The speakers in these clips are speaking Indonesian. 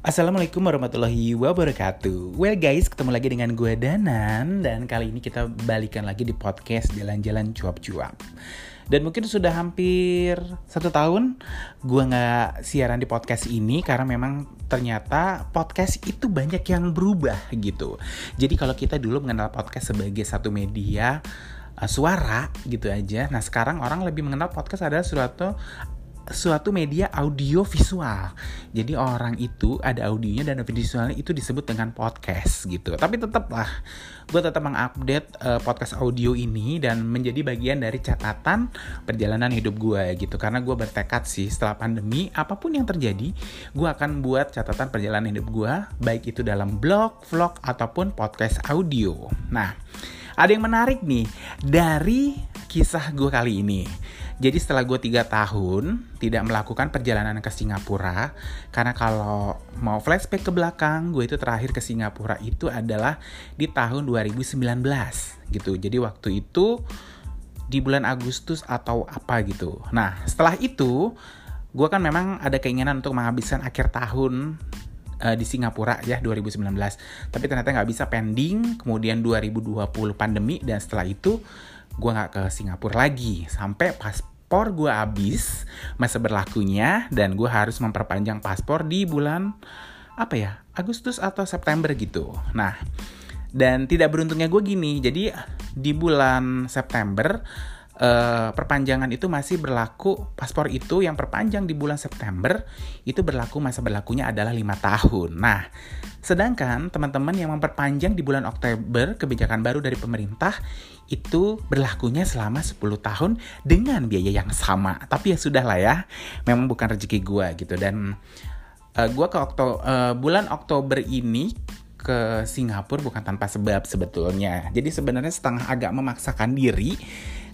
Assalamualaikum warahmatullahi wabarakatuh. Well guys, ketemu lagi dengan gue Danan. Dan kali ini kita balikan lagi di podcast Jalan-Jalan Cuap-Cuap. Dan mungkin sudah hampir satu tahun Gue gak siaran di podcast ini Karena memang ternyata podcast itu banyak yang berubah gitu. Jadi kalau kita dulu mengenal podcast sebagai satu media uh, suara gitu aja. Nah sekarang orang lebih mengenal podcast adalah suatu suatu media audio visual. Jadi orang itu ada audionya dan visualnya itu disebut dengan podcast gitu. Tapi tetaplah gue tetap mengupdate uh, podcast audio ini dan menjadi bagian dari catatan perjalanan hidup gue gitu. Karena gue bertekad sih setelah pandemi apa pun yang terjadi, gue akan buat catatan perjalanan hidup gue baik itu dalam blog, vlog ataupun podcast audio. Nah, ada yang menarik nih dari kisah gue kali ini. Jadi setelah gue tiga tahun tidak melakukan perjalanan ke Singapura, karena kalau mau flashback ke belakang, gue itu terakhir ke Singapura itu adalah di tahun 2019 gitu. Jadi waktu itu di bulan Agustus atau apa gitu. Nah setelah itu, gue kan memang ada keinginan untuk menghabiskan akhir tahun uh, di Singapura ya 2019. Tapi ternyata nggak bisa pending, kemudian 2020 pandemi dan setelah itu gue nggak ke Singapura lagi sampai pas paspor gue habis masa berlakunya dan gue harus memperpanjang paspor di bulan apa ya Agustus atau September gitu. Nah dan tidak beruntungnya gue gini jadi di bulan September uh, perpanjangan itu masih berlaku paspor itu yang perpanjang di bulan September itu berlaku masa berlakunya adalah lima tahun. Nah, sedangkan teman-teman yang memperpanjang di bulan Oktober kebijakan baru dari pemerintah itu berlakunya selama 10 tahun dengan biaya yang sama. Tapi ya sudah lah ya, memang bukan rezeki gue gitu. Dan uh, eh, gue ke Okto uh, bulan Oktober ini ke Singapura bukan tanpa sebab sebetulnya. Jadi sebenarnya setengah agak memaksakan diri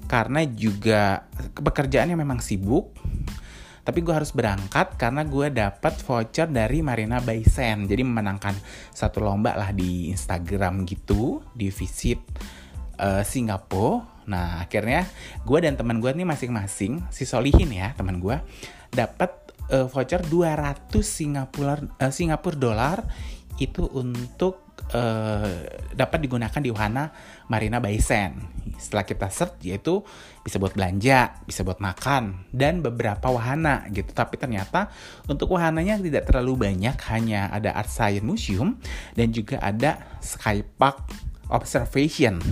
karena juga pekerjaannya memang sibuk. Tapi gue harus berangkat karena gue dapat voucher dari Marina Bay Sands. Jadi memenangkan satu lomba lah di Instagram gitu, di visit uh, Singapura. Nah akhirnya gue dan teman gue nih masing-masing si Solihin ya teman gue dapat uh, voucher 200 Singapura uh, Singapura dolar itu untuk uh, dapat digunakan di wahana Marina Bay Sands. Setelah kita search yaitu bisa buat belanja, bisa buat makan dan beberapa wahana gitu. Tapi ternyata untuk wahananya tidak terlalu banyak, hanya ada Art Science Museum dan juga ada Sky Park Observation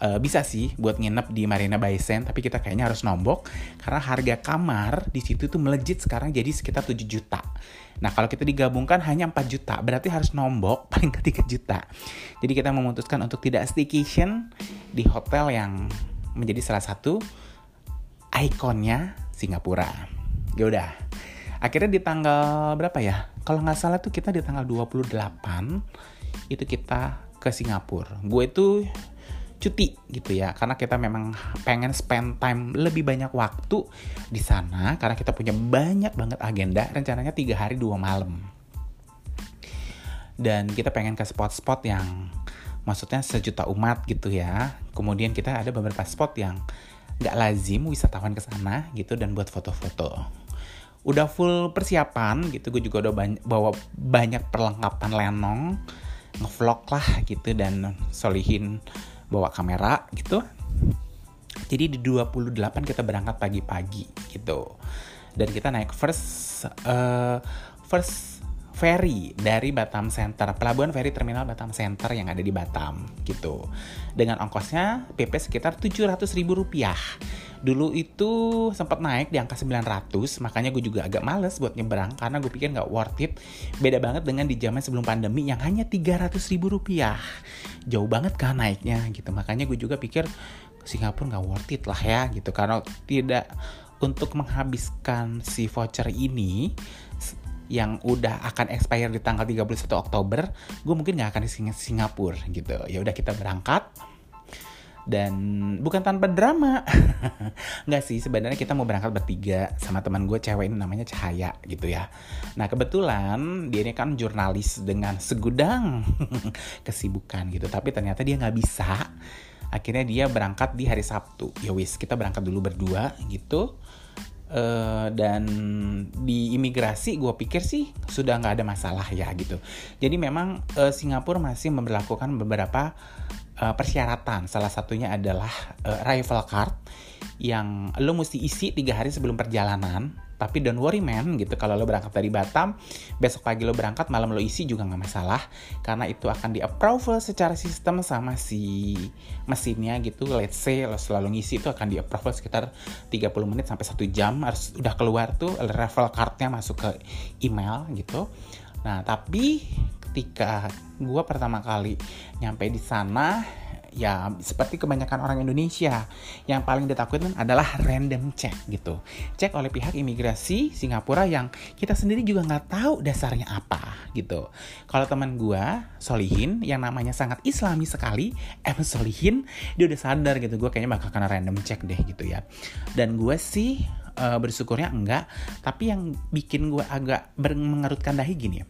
uh, bisa sih buat nginep di Marina Bay Sands, tapi kita kayaknya harus nombok karena harga kamar di situ tuh melejit sekarang jadi sekitar 7 juta. Nah, kalau kita digabungkan hanya 4 juta, berarti harus nombok paling ke 3 juta. Jadi kita memutuskan untuk tidak staycation di hotel yang menjadi salah satu ikonnya Singapura. Ya udah. Akhirnya di tanggal berapa ya? Kalau nggak salah tuh kita di tanggal 28 itu kita ke Singapura. Gue itu cuti gitu ya. Karena kita memang pengen spend time lebih banyak waktu di sana karena kita punya banyak banget agenda rencananya tiga hari dua malam. Dan kita pengen ke spot-spot yang maksudnya sejuta umat gitu ya. Kemudian kita ada beberapa spot yang nggak lazim wisatawan ke sana gitu dan buat foto-foto. Udah full persiapan gitu gue juga udah bawa banyak perlengkapan lenong ngevlog lah gitu dan solihin bawa kamera gitu. Jadi di 28 kita berangkat pagi-pagi gitu. Dan kita naik first uh, first ferry dari Batam Center, pelabuhan ferry terminal Batam Center yang ada di Batam gitu. Dengan ongkosnya PP sekitar 700 ribu rupiah. Dulu itu sempat naik di angka 900, makanya gue juga agak males buat nyebrang karena gue pikir nggak worth it. Beda banget dengan di zaman sebelum pandemi yang hanya 300 ribu rupiah. Jauh banget kan naiknya gitu. Makanya gue juga pikir Singapura nggak worth it lah ya gitu karena tidak untuk menghabiskan si voucher ini yang udah akan expire di tanggal 31 Oktober, gue mungkin nggak akan di Singapura gitu. Ya udah kita berangkat. Dan bukan tanpa drama. Nggak sih sebenarnya kita mau berangkat bertiga sama teman gue cewek ini namanya Cahaya gitu ya. Nah kebetulan dia ini kan jurnalis dengan segudang kesibukan gitu tapi ternyata dia nggak bisa. Akhirnya dia berangkat di hari Sabtu. Ya wis kita berangkat dulu berdua gitu uh, dan di imigrasi gue pikir sih sudah nggak ada masalah ya gitu. Jadi memang uh, Singapura masih memperlakukan beberapa uh, persyaratan. Salah satunya adalah uh, arrival card yang lo mesti isi tiga hari sebelum perjalanan tapi don't worry man gitu. Kalau lo berangkat dari Batam besok pagi lo berangkat malam lo isi juga nggak masalah karena itu akan di approval secara sistem sama si mesinnya gitu. Let's say lo selalu ngisi itu akan di approval sekitar 30 menit sampai satu jam harus udah keluar tuh level cardnya masuk ke email gitu. Nah tapi ketika gue pertama kali nyampe di sana ya seperti kebanyakan orang Indonesia. Yang paling ditakutin adalah random check gitu. Cek oleh pihak imigrasi Singapura yang kita sendiri juga nggak tahu dasarnya apa gitu. Kalau teman gue Solihin yang namanya sangat Islami sekali em Solihin dia udah sadar gitu gue kayaknya bakal kena random check deh gitu ya. Dan gue sih uh, bersyukurnya enggak tapi yang bikin gue agak mengerutkan dahi gini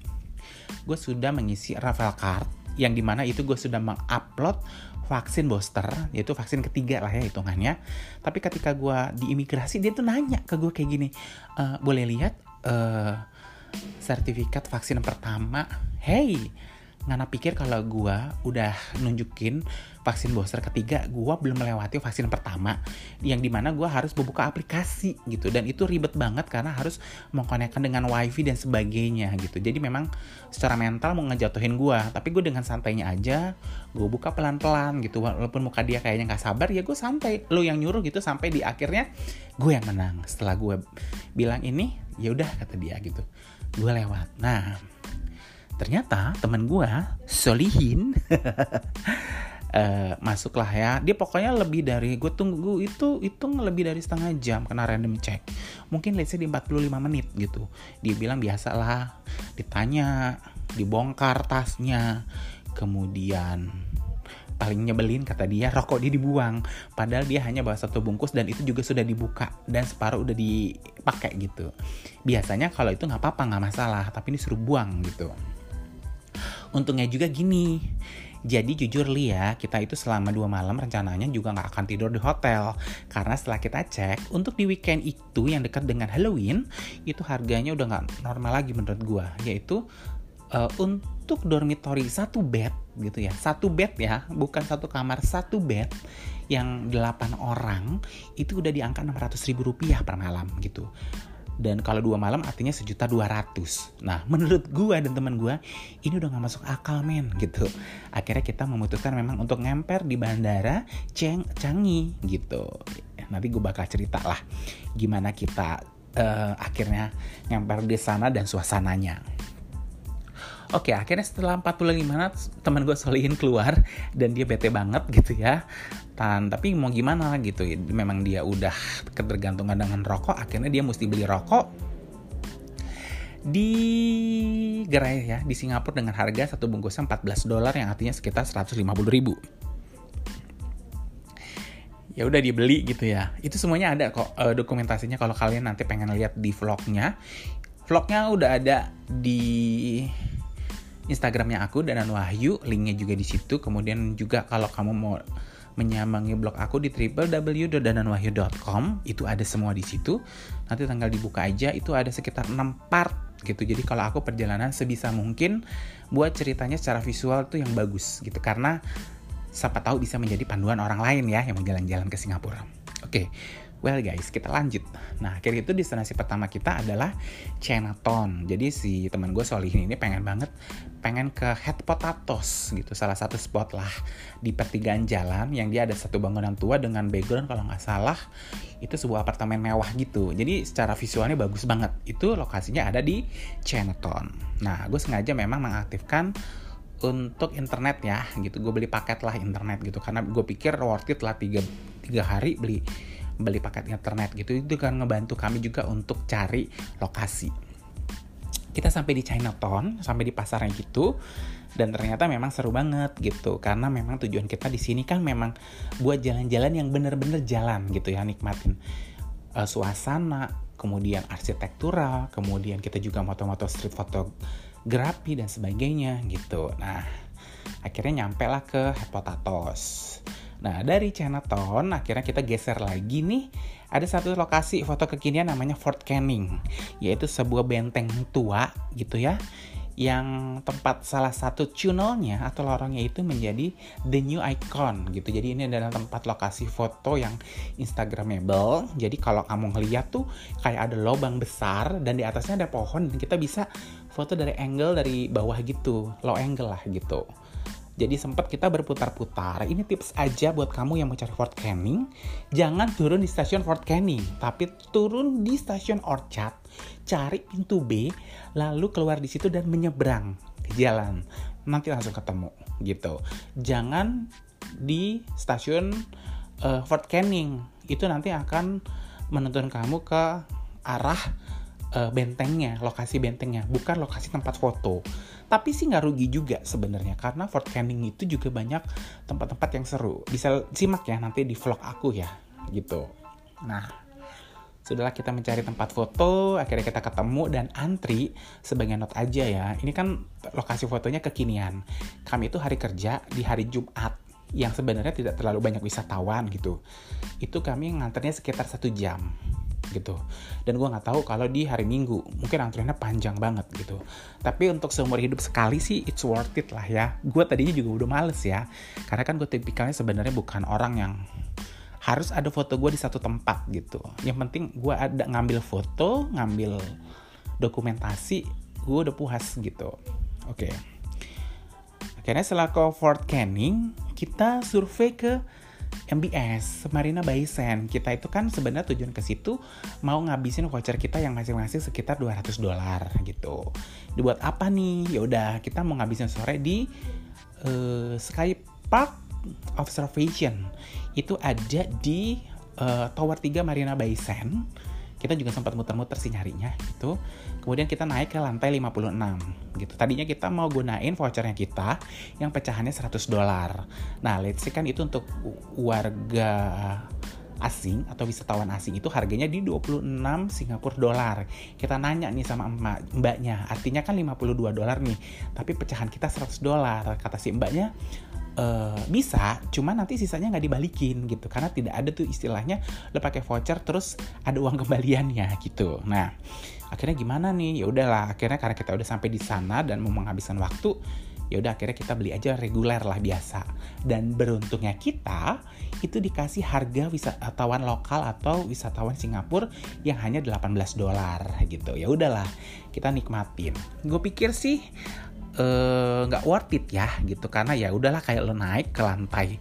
gue sudah mengisi Rafael Card yang di mana itu gue sudah mengupload vaksin booster yaitu vaksin ketiga lah ya hitungannya. Tapi ketika gue di imigrasi dia tuh nanya ke gue kayak gini e, boleh lihat uh, sertifikat vaksin pertama? Hey ngana pikir kalau gue udah nunjukin vaksin booster ketiga gue belum melewati vaksin pertama yang di mana gue harus membuka aplikasi gitu. Dan itu ribet banget karena harus mengkonekkan dengan wifi dan sebagainya gitu. Jadi memang secara mental mau ngejatuhin gue tapi gue dengan santainya aja gue buka pelan-pelan gitu. Walaupun muka dia kayaknya nggak sabar ya gue santai. Lo yang nyuruh gitu sampai di akhirnya gue yang menang. Setelah gue bilang ini ya udah kata dia gitu. Gue lewat. Nah ternyata teman gue solihin uh, masuklah ya. Dia pokoknya lebih dari gue tunggu itu itu lebih dari setengah jam kena random check. Mungkin let's say di 45 menit gitu. Dia bilang biasalah ditanya dibongkar tasnya. Kemudian paling nyebelin kata dia rokok dia dibuang. Padahal dia hanya bawa satu bungkus dan itu juga sudah dibuka dan separuh udah dipakai gitu. Biasanya kalau itu nggak apa-apa nggak masalah tapi ini suruh buang gitu untungnya juga gini jadi jujur li ya, kita itu selama dua malam rencananya juga nggak akan tidur di hotel. Karena setelah kita cek, untuk di weekend itu yang dekat dengan Halloween, itu harganya udah nggak normal lagi menurut gua. Yaitu uh, untuk dormitory satu bed gitu ya. Satu bed ya, bukan satu kamar, satu bed yang 8 orang itu udah di angka 600 ribu rupiah per malam gitu dan kalau dua malam artinya sejuta dua ratus. Nah menurut gue dan teman gue ini udah nggak masuk akal men gitu. Akhirnya kita memutuskan memang untuk ngemper di bandara Ceng Canggih gitu. Nanti gue bakal cerita lah gimana kita uh, akhirnya ngemper di sana dan suasananya Oke, akhirnya setelah 45 menit teman gue solihin keluar dan dia bete banget gitu ya. Dan tapi mau gimana gitu, memang dia udah ketergantungan dengan rokok, akhirnya dia mesti beli rokok di gerai ya di Singapura dengan harga satu bungkusnya 14 dolar yang artinya sekitar 150 ribu. Ya udah dibeli gitu ya. Itu semuanya ada kok uh, dokumentasinya kalau kalian nanti pengen lihat di vlognya. Vlognya udah ada di Instagramnya aku Danan Wahyu, linknya juga di situ. Kemudian juga kalau kamu mau menyambangi blog aku di www.dananwahyu.com itu ada semua di situ. Nanti tanggal dibuka aja itu ada sekitar 6 part gitu. Jadi kalau aku perjalanan sebisa mungkin buat ceritanya secara visual tuh yang bagus gitu karena siapa tahu bisa menjadi panduan orang lain ya yang mau jalan-jalan ke Singapura. Oke. Well guys, kita lanjut. Nah, akhirnya itu destinasi pertama kita adalah Chinatown. Jadi si teman gue Solihin ini pengen banget pengen ke Head Potatoes gitu, salah satu spot lah di pertigaan jalan yang dia ada satu bangunan tua dengan background kalau nggak salah itu sebuah apartemen mewah gitu. Jadi secara visualnya bagus banget. Itu lokasinya ada di Chinatown. Nah, gue sengaja memang mengaktifkan untuk internet ya gitu gue beli paket lah internet gitu karena gue pikir worth it lah tiga, tiga hari beli beli paket internet gitu itu kan ngebantu kami juga untuk cari lokasi. Kita sampai di Chinatown sampai di pasarnya gitu dan ternyata memang seru banget gitu karena memang tujuan kita di sini kan memang buat jalan-jalan yang bener-bener jalan gitu ya nikmatin uh, suasana kemudian arsitektural kemudian kita juga moto-moto street fotografi dan sebagainya gitu. Nah akhirnya nyampe lah ke Head Potatoes Nah, dari Chinatown akhirnya kita geser lagi nih. Ada satu lokasi foto kekinian namanya Fort Canning, yaitu sebuah benteng tua gitu ya yang tempat salah satu tunnelnya atau lorongnya itu menjadi the new icon gitu. Jadi ini adalah tempat lokasi foto yang instagramable. Jadi kalau kamu ngeliat tuh kayak ada lubang besar dan di atasnya ada pohon dan kita bisa foto dari angle dari bawah gitu, low angle lah gitu. Jadi sempat kita berputar-putar. Ini tips aja buat kamu yang mau cari Fort Canning. Jangan turun di stasiun Fort Canning, tapi turun di stasiun Orchard, cari pintu B, lalu keluar di situ dan menyeberang ke jalan. Nanti langsung ketemu gitu. Jangan di stasiun uh, Fort Canning. Itu nanti akan menuntun kamu ke arah uh, bentengnya, lokasi bentengnya, bukan lokasi tempat foto. Tapi sih nggak rugi juga sebenarnya karena Fort Canning itu juga banyak tempat-tempat yang seru. Bisa simak ya nanti di vlog aku ya gitu. Nah sudahlah kita mencari tempat foto akhirnya kita ketemu dan antri sebagai not aja ya. Ini kan lokasi fotonya kekinian. Kami itu hari kerja di hari Jumat yang sebenarnya tidak terlalu banyak wisatawan gitu. Itu kami nganternya sekitar satu jam gitu. Dan gue nggak tahu kalau di hari minggu mungkin antriannya panjang banget gitu. Tapi untuk seumur hidup sekali sih it's worth it lah ya. Gue tadinya juga udah males ya karena kan gue tipikalnya sebenarnya bukan orang yang harus ada foto gue di satu tempat gitu. Yang penting gue ada ngambil foto ngambil dokumentasi gue udah puas gitu. Oke. Okay. akhirnya setelah ke Fort Canning kita survei ke MBS, Marina Bay Sands. Kita itu kan sebenarnya tujuan ke situ mau ngabisin voucher kita yang masing-masing sekitar 200 dolar gitu. Dibuat apa nih? Ya udah, kita mau ngabisin sore di uh, Sky Park Observation. Itu ada di uh, Tower 3 Marina Bay Sands kita juga sempat muter-muter sih nyarinya gitu. Kemudian kita naik ke lantai 56 gitu. Tadinya kita mau gunain vouchernya kita yang pecahannya 100 dolar. Nah, let's say kan itu untuk warga asing atau wisatawan asing itu harganya di 26 Singapura dolar. Kita nanya nih sama mbak, mbaknya, artinya kan 52 dolar nih, tapi pecahan kita 100 dolar. Kata si mbaknya, Uh, bisa, cuman nanti sisanya nggak dibalikin gitu karena tidak ada tuh istilahnya lo pakai voucher terus ada uang kembaliannya gitu. Nah akhirnya gimana nih? Ya udahlah akhirnya karena kita udah sampai di sana dan mau menghabiskan waktu, ya udah akhirnya kita beli aja reguler lah biasa. Dan beruntungnya kita itu dikasih harga wisatawan lokal atau wisatawan Singapura yang hanya 18 dolar gitu. Ya udahlah kita nikmatin. Gue pikir sih Eh, nggak uh, worth it ya gitu karena ya udahlah kayak lo naik ke lantai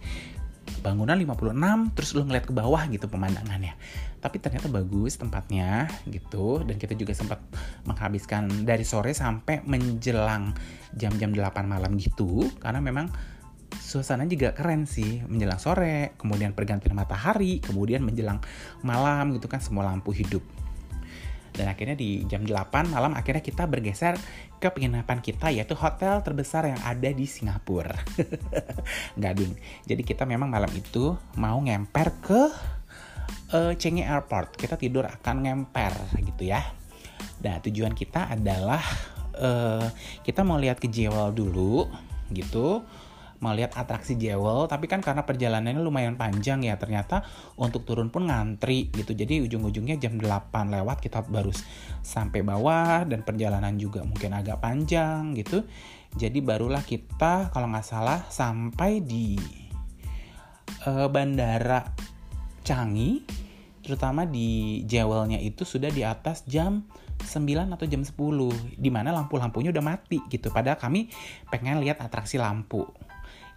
bangunan 56 terus lo ngeliat ke bawah gitu pemandangannya tapi ternyata bagus tempatnya gitu dan kita juga sempat menghabiskan dari sore sampai menjelang jam-jam 8 malam gitu karena memang suasana juga keren sih menjelang sore kemudian pergantian matahari kemudian menjelang malam gitu kan semua lampu hidup dan akhirnya di jam 8 malam akhirnya kita bergeser ke penginapan kita yaitu hotel terbesar yang ada di Singapura. Nggak ding. Jadi kita memang malam itu mau ngemper ke uh, Changi Airport. Kita tidur akan ngemper gitu ya. Nah tujuan kita adalah uh, kita mau lihat ke Jewel dulu gitu melihat atraksi Jewel tapi kan karena perjalanannya lumayan panjang ya ternyata untuk turun pun ngantri gitu jadi ujung-ujungnya jam 8 lewat kita baru sampai bawah dan perjalanan juga mungkin agak panjang gitu jadi barulah kita kalau nggak salah sampai di uh, bandara Changi terutama di Jewelnya itu sudah di atas jam 9 atau jam 10 di mana lampu-lampunya udah mati gitu padahal kami pengen lihat atraksi lampu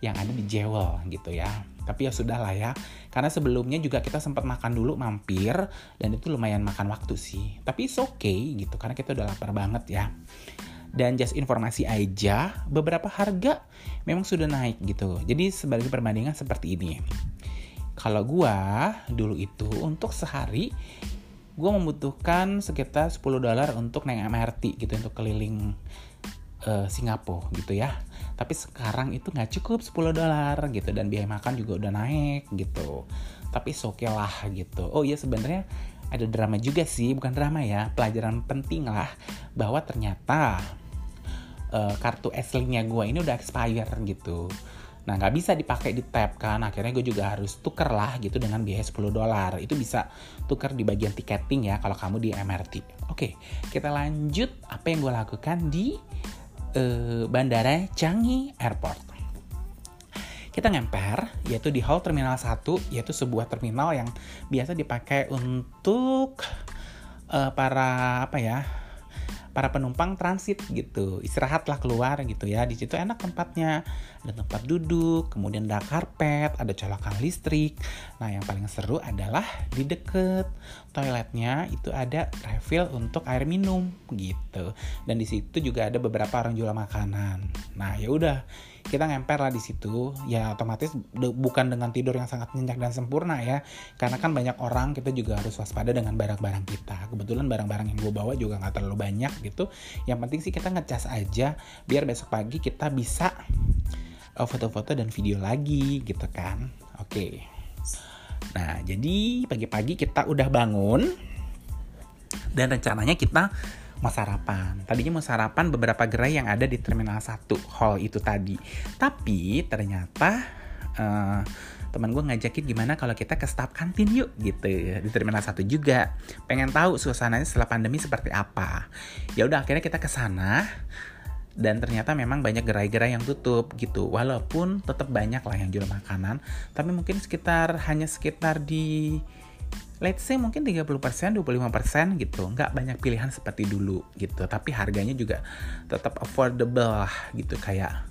yang ada di Jewel gitu ya. Tapi ya sudah lah ya, karena sebelumnya juga kita sempat makan dulu mampir dan itu lumayan makan waktu sih. Tapi it's okay gitu, karena kita udah lapar banget ya. Dan just informasi aja, beberapa harga memang sudah naik gitu. Jadi sebagai perbandingan seperti ini. Kalau gua dulu itu untuk sehari gue membutuhkan sekitar 10 dolar untuk naik MRT gitu untuk keliling uh, Singapura gitu ya. Tapi sekarang itu nggak cukup 10 dolar gitu dan biaya makan juga udah naik gitu. Tapi oke okay lah gitu. Oh iya sebenarnya ada drama juga sih bukan drama ya pelajaran penting lah bahwa ternyata uh, kartu aslinya gue ini udah expire gitu Nah nggak bisa dipakai di tab kan, akhirnya gue juga harus tuker lah gitu dengan biaya 10 dolar. Itu bisa tuker di bagian tiketing ya kalau kamu di MRT. Oke, kita lanjut apa yang gue lakukan di uh, Bandara Changi Airport. Kita ngemper, yaitu di Hall Terminal 1, yaitu sebuah terminal yang biasa dipakai untuk uh, para apa ya para penumpang transit gitu. Istirahatlah keluar gitu ya. Di situ enak tempatnya. Ada tempat duduk kemudian ada karpet ada colokan listrik. Nah yang paling seru adalah di deket toiletnya itu ada refill untuk air minum gitu. Dan di situ juga ada beberapa orang jual makanan. Nah ya udah kita ngemper lah di situ. Ya otomatis bukan dengan tidur yang sangat nyenyak dan sempurna ya. Karena kan banyak orang kita juga harus waspada dengan barang-barang kita. Kebetulan barang-barang yang gue bawa juga nggak terlalu banyak gitu. Yang penting sih kita ngecas aja biar besok pagi kita bisa uh, foto-foto dan video lagi gitu kan. Oke. Nah jadi pagi-pagi kita udah bangun dan rencananya kita mau sarapan. Tadinya mau sarapan beberapa gerai yang ada di Terminal 1 hall itu tadi. Tapi ternyata uh, teman gue ngajakin gimana kalau kita ke staff kantin yuk gitu di terminal 1 juga pengen tahu suasananya setelah pandemi seperti apa ya udah akhirnya kita ke sana dan ternyata memang banyak gerai-gerai yang tutup gitu walaupun tetap banyak lah yang jual makanan tapi mungkin sekitar hanya sekitar di let's say mungkin 30%, 25% gitu. Nggak banyak pilihan seperti dulu gitu. Tapi harganya juga tetap affordable lah gitu. Kayak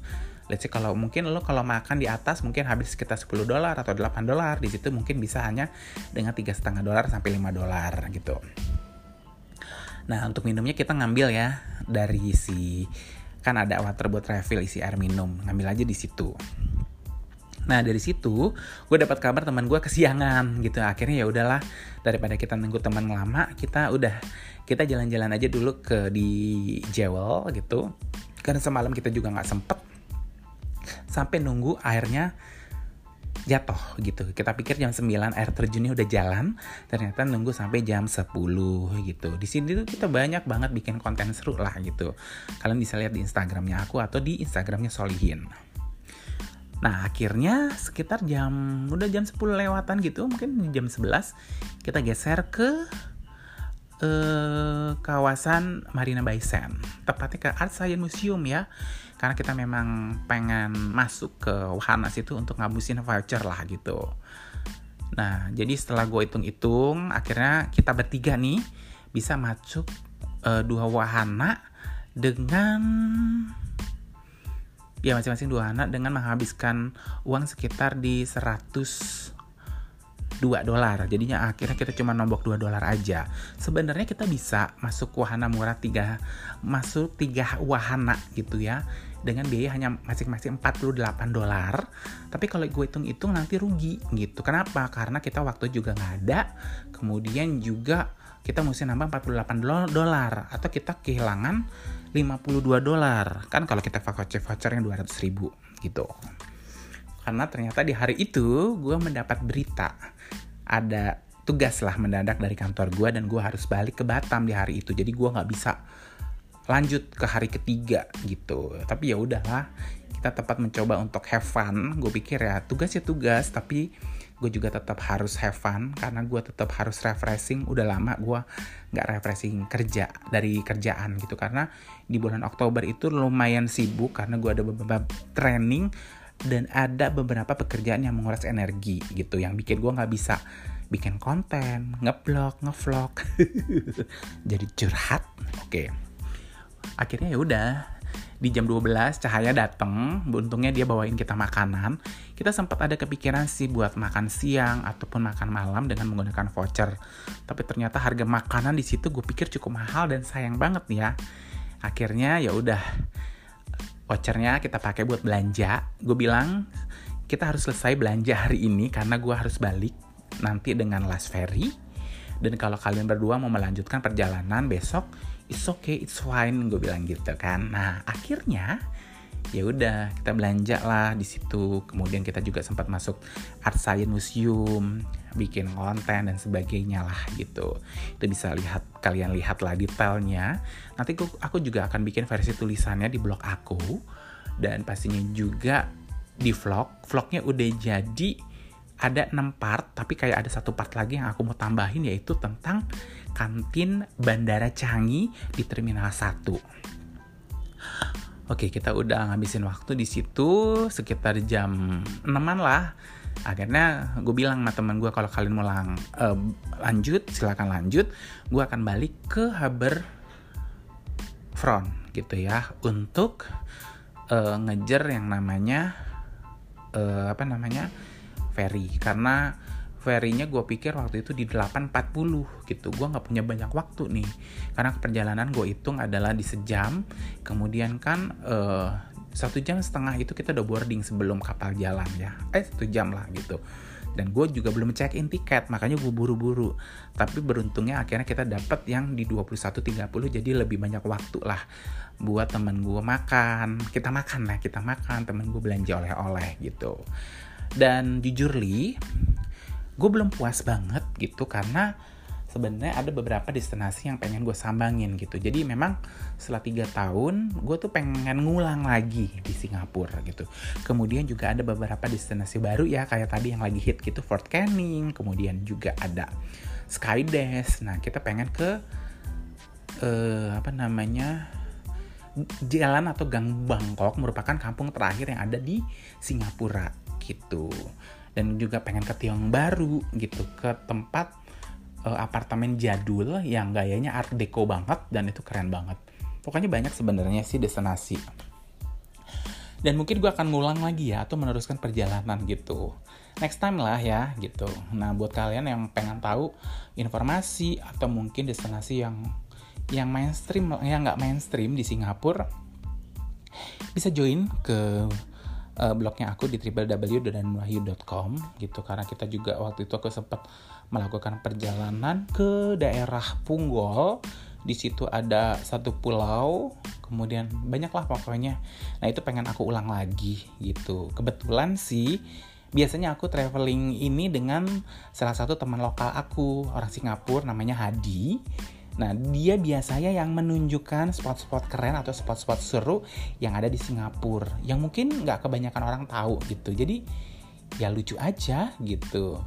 let's say kalau mungkin lo kalau makan di atas mungkin habis sekitar 10 dolar atau 8 dolar. Di situ mungkin bisa hanya dengan tiga setengah dolar sampai 5 dolar gitu. Nah untuk minumnya kita ngambil ya dari si kan ada water buat refill isi air minum ngambil aja di situ Nah dari situ gue dapat kabar teman gue kesiangan gitu. Akhirnya ya udahlah daripada kita nunggu teman lama, kita udah kita jalan-jalan aja dulu ke di Jewel gitu. Karena semalam kita juga nggak sempet sampai nunggu airnya jatuh gitu. Kita pikir jam 9 air terjunnya udah jalan, ternyata nunggu sampai jam 10 gitu. Di sini tuh kita banyak banget bikin konten seru lah gitu. Kalian bisa lihat di Instagramnya aku atau di Instagramnya Solihin. Nah akhirnya sekitar jam udah jam 10 lewatan gitu mungkin jam 11 kita geser ke eh, kawasan Marina Bay Sands tepatnya ke Art Science Museum ya karena kita memang pengen masuk ke wahana situ untuk ngabusin voucher lah gitu. Nah jadi setelah gue hitung-hitung akhirnya kita bertiga nih bisa masuk uh, dua wahana dengan ya masing-masing dua anak dengan menghabiskan uang sekitar di 100 2 dolar. Jadinya akhirnya kita cuma nombok 2 dolar aja. Sebenarnya kita bisa masuk wahana murah tiga masuk tiga wahana gitu ya dengan biaya hanya masing-masing 48 dolar. Tapi kalau gue hitung-hitung nanti rugi gitu. Kenapa? Karena kita waktu juga nggak ada. Kemudian juga kita mesti nambah 48 dolar atau kita kehilangan 52 dolar. Kan kalau kita voucher voucher yang 200 ribu gitu. Karena ternyata di hari itu gue mendapat berita ada tugas lah mendadak dari kantor gue dan gue harus balik ke Batam di hari itu. Jadi gue nggak bisa lanjut ke hari ketiga gitu. Tapi ya udahlah kita tepat mencoba untuk have fun. Gue pikir ya tugas ya tugas tapi gue juga tetap harus have fun karena gue tetap harus refreshing. Udah lama gue nggak refreshing kerja dari kerjaan gitu. Karena di bulan Oktober itu lumayan sibuk karena gue ada beberapa training dan ada beberapa pekerjaan yang menguras energi gitu yang bikin gue nggak bisa bikin konten ngeblog ngevlog. Jadi curhat oke. Okay. akhirnya ya udah di jam 12 Cahaya dateng, untungnya dia bawain kita makanan. Kita sempat ada kepikiran sih buat makan siang ataupun makan malam dengan menggunakan voucher. Tapi ternyata harga makanan di situ gue pikir cukup mahal dan sayang banget ya. Akhirnya ya udah vouchernya kita pakai buat belanja. Gue bilang kita harus selesai belanja hari ini karena gue harus balik nanti dengan last ferry. Dan kalau kalian berdua mau melanjutkan perjalanan besok, it's okay it's fine gue bilang gitu kan. Nah akhirnya ya udah kita belanja lah di situ. Kemudian kita juga sempat masuk art science museum bikin konten dan sebagainya lah gitu. Itu bisa lihat kalian lihat lah detailnya. Nanti aku, aku juga akan bikin versi tulisannya di blog aku. Dan pastinya juga di vlog. Vlognya udah jadi ada 6 part tapi kayak ada satu part lagi yang aku mau tambahin yaitu tentang kantin Bandara Canggih di Terminal 1 Oke, kita udah ngabisin waktu di situ sekitar jam 6 lah. Akhirnya gue bilang sama teman gue kalau kalian mau lang, uh, lanjut, silakan lanjut. Gue akan balik ke Haber Front gitu ya untuk uh, ngejar yang namanya uh, apa namanya ferry. Karena ferrynya gue pikir waktu itu di 8.40 gitu. Gue nggak punya banyak waktu nih. Karena perjalanan gue hitung adalah di sejam. Kemudian kan uh, satu jam setengah itu kita udah boarding sebelum kapal jalan ya. Eh satu jam lah gitu. Dan gue juga belum check in tiket makanya gue buru-buru. Tapi beruntungnya akhirnya kita dapat yang di 21.30 jadi lebih banyak waktu lah buat temen gue makan. Kita makan lah kita makan. Temen gue belanja oleh-oleh gitu dan jujur li gue belum puas banget gitu karena sebenarnya ada beberapa destinasi yang pengen gue sambangin gitu. Jadi memang setelah tiga tahun gue tuh pengen ngulang lagi di Singapura gitu. Kemudian juga ada beberapa destinasi baru ya kayak tadi yang lagi hit gitu Fort Canning kemudian juga ada Skydash nah kita pengen ke uh, apa namanya jalan atau gang Bangkok merupakan kampung terakhir yang ada di Singapura gitu. Dan juga pengen ke Tiong Baru gitu. Ke tempat uh, apartemen jadul yang gayanya art deco banget dan itu keren banget. Pokoknya banyak sebenarnya sih destinasi. Dan mungkin gue akan ngulang lagi ya atau meneruskan perjalanan gitu. Next time lah ya gitu. Nah buat kalian yang pengen tahu informasi atau mungkin destinasi yang yang mainstream yang nggak mainstream di Singapura bisa join ke uh, blognya aku di www.danwahyu.com gitu. Karena kita juga waktu itu aku sempat melakukan perjalanan ke daerah Punggol. Di situ ada satu pulau kemudian banyaklah pokoknya. Nah itu pengen aku ulang lagi gitu. Kebetulan sih biasanya aku traveling ini dengan salah satu teman lokal aku orang Singapura namanya Hadi Nah, dia biasanya yang menunjukkan spot-spot keren atau spot-spot seru yang ada di Singapura. Yang mungkin nggak kebanyakan orang tahu gitu. Jadi, ya lucu aja gitu.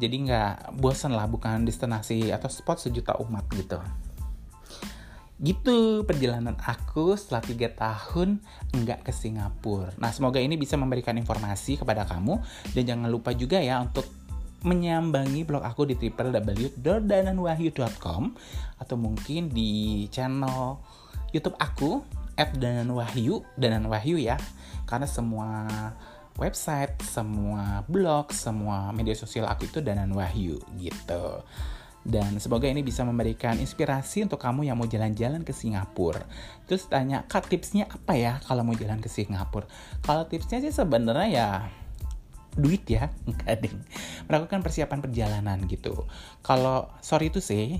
Jadi nggak bosan lah, bukan destinasi atau spot sejuta umat gitu. Gitu perjalanan aku setelah tiga tahun nggak ke Singapura. Nah, semoga ini bisa memberikan informasi kepada kamu. Dan jangan lupa juga ya untuk menyambangi blog aku di www.dananwahyu.com atau mungkin di channel YouTube aku @dananwahyu dananwahyu ya karena semua website, semua blog, semua media sosial aku itu Danan Wahyu gitu. Dan semoga ini bisa memberikan inspirasi untuk kamu yang mau jalan-jalan ke Singapura. Terus tanya, Kak tipsnya apa ya kalau mau jalan ke Singapura? Kalau tipsnya sih sebenarnya ya duit ya. Enggak melakukan persiapan perjalanan gitu. Kalau sorry itu sih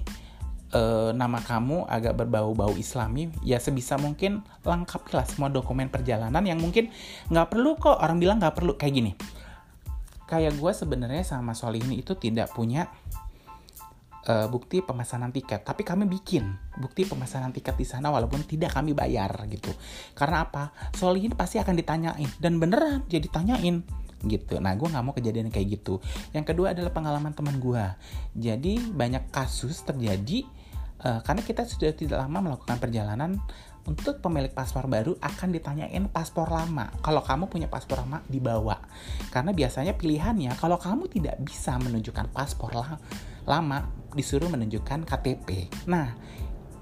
uh, nama kamu agak berbau-bau islami ya sebisa mungkin lengkapilah semua dokumen perjalanan yang mungkin nggak perlu kok. Orang bilang nggak perlu. Kayak gini. Kayak gue sebenarnya sama Solihin itu tidak punya uh, bukti pemesanan tiket, tapi kami bikin bukti pemesanan tiket di sana walaupun tidak kami bayar gitu. Karena apa? Solihin pasti akan ditanyain. Dan beneran jadi tanyain gitu. Nah, gue nggak mau kejadian kayak gitu. Yang kedua adalah pengalaman teman gue. Jadi banyak kasus terjadi uh, karena kita sudah tidak lama melakukan perjalanan untuk pemilik paspor baru akan ditanyain paspor lama. Kalau kamu punya paspor lama dibawa. Karena biasanya pilihannya kalau kamu tidak bisa menunjukkan paspor lama disuruh menunjukkan KTP. Nah,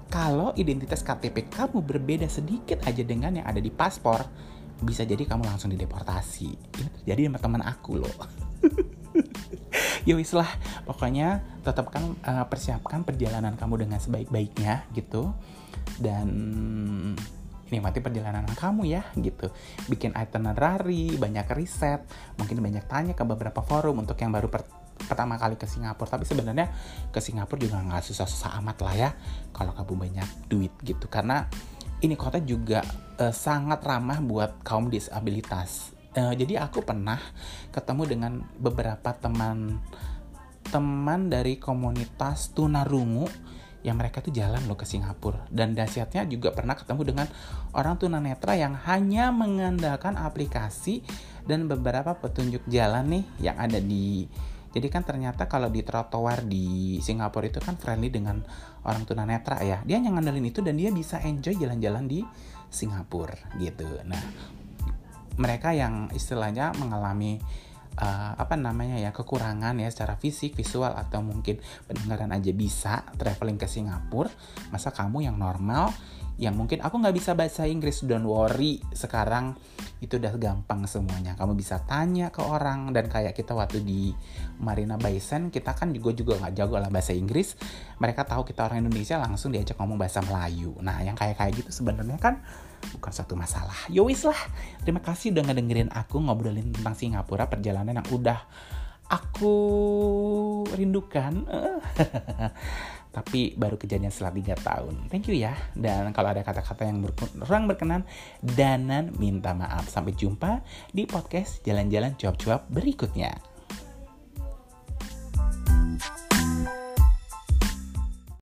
kalau identitas KTP kamu berbeda sedikit aja dengan yang ada di paspor, bisa jadi kamu langsung dideportasi. Ini terjadi sama teman aku loh. Ya wis lah pokoknya tetap kan uh, persiapkan perjalanan kamu dengan sebaik-baiknya gitu. Dan nikmati perjalanan kamu ya gitu. Bikin itinerary banyak riset mungkin banyak tanya ke beberapa forum untuk yang baru per pertama kali ke Singapura. Tapi sebenarnya ke Singapura juga nggak susah-susah amat lah ya kalau kamu banyak duit gitu. Karena ini kota juga uh, sangat ramah buat kaum disabilitas. Uh, jadi aku pernah ketemu dengan beberapa teman teman dari komunitas tunarungu yang mereka tuh jalan loh ke Singapura dan dahsyatnya juga pernah ketemu dengan orang tunanetra yang hanya mengandalkan aplikasi dan beberapa petunjuk jalan nih yang ada di jadi kan ternyata kalau di trotoar di Singapura itu kan friendly dengan orang tunanetra ya. Dia yang ngandelin itu dan dia bisa enjoy jalan-jalan di Singapura gitu. Nah, mereka yang istilahnya mengalami uh, apa namanya ya kekurangan ya secara fisik, visual atau mungkin pendengaran aja bisa traveling ke Singapura, masa kamu yang normal yang mungkin aku nggak bisa bahasa Inggris don't worry sekarang itu udah gampang semuanya. Kamu bisa tanya ke orang dan kayak kita waktu di Marina Bay kita kan juga juga nggak jago lah bahasa Inggris mereka tahu kita orang Indonesia langsung diajak ngomong bahasa Melayu. Nah yang kayak kayak gitu sebenarnya kan bukan suatu masalah. Yowis lah terima kasih udah ngedengerin aku ngobrolin tentang Singapura perjalanan yang udah aku rindukan tapi baru kejadian setelah tiga tahun. Thank you ya. Dan kalau ada kata-kata yang kurang berkenan, Danan minta maaf. Sampai jumpa di podcast Jalan-Jalan Cuap-Cuap berikutnya.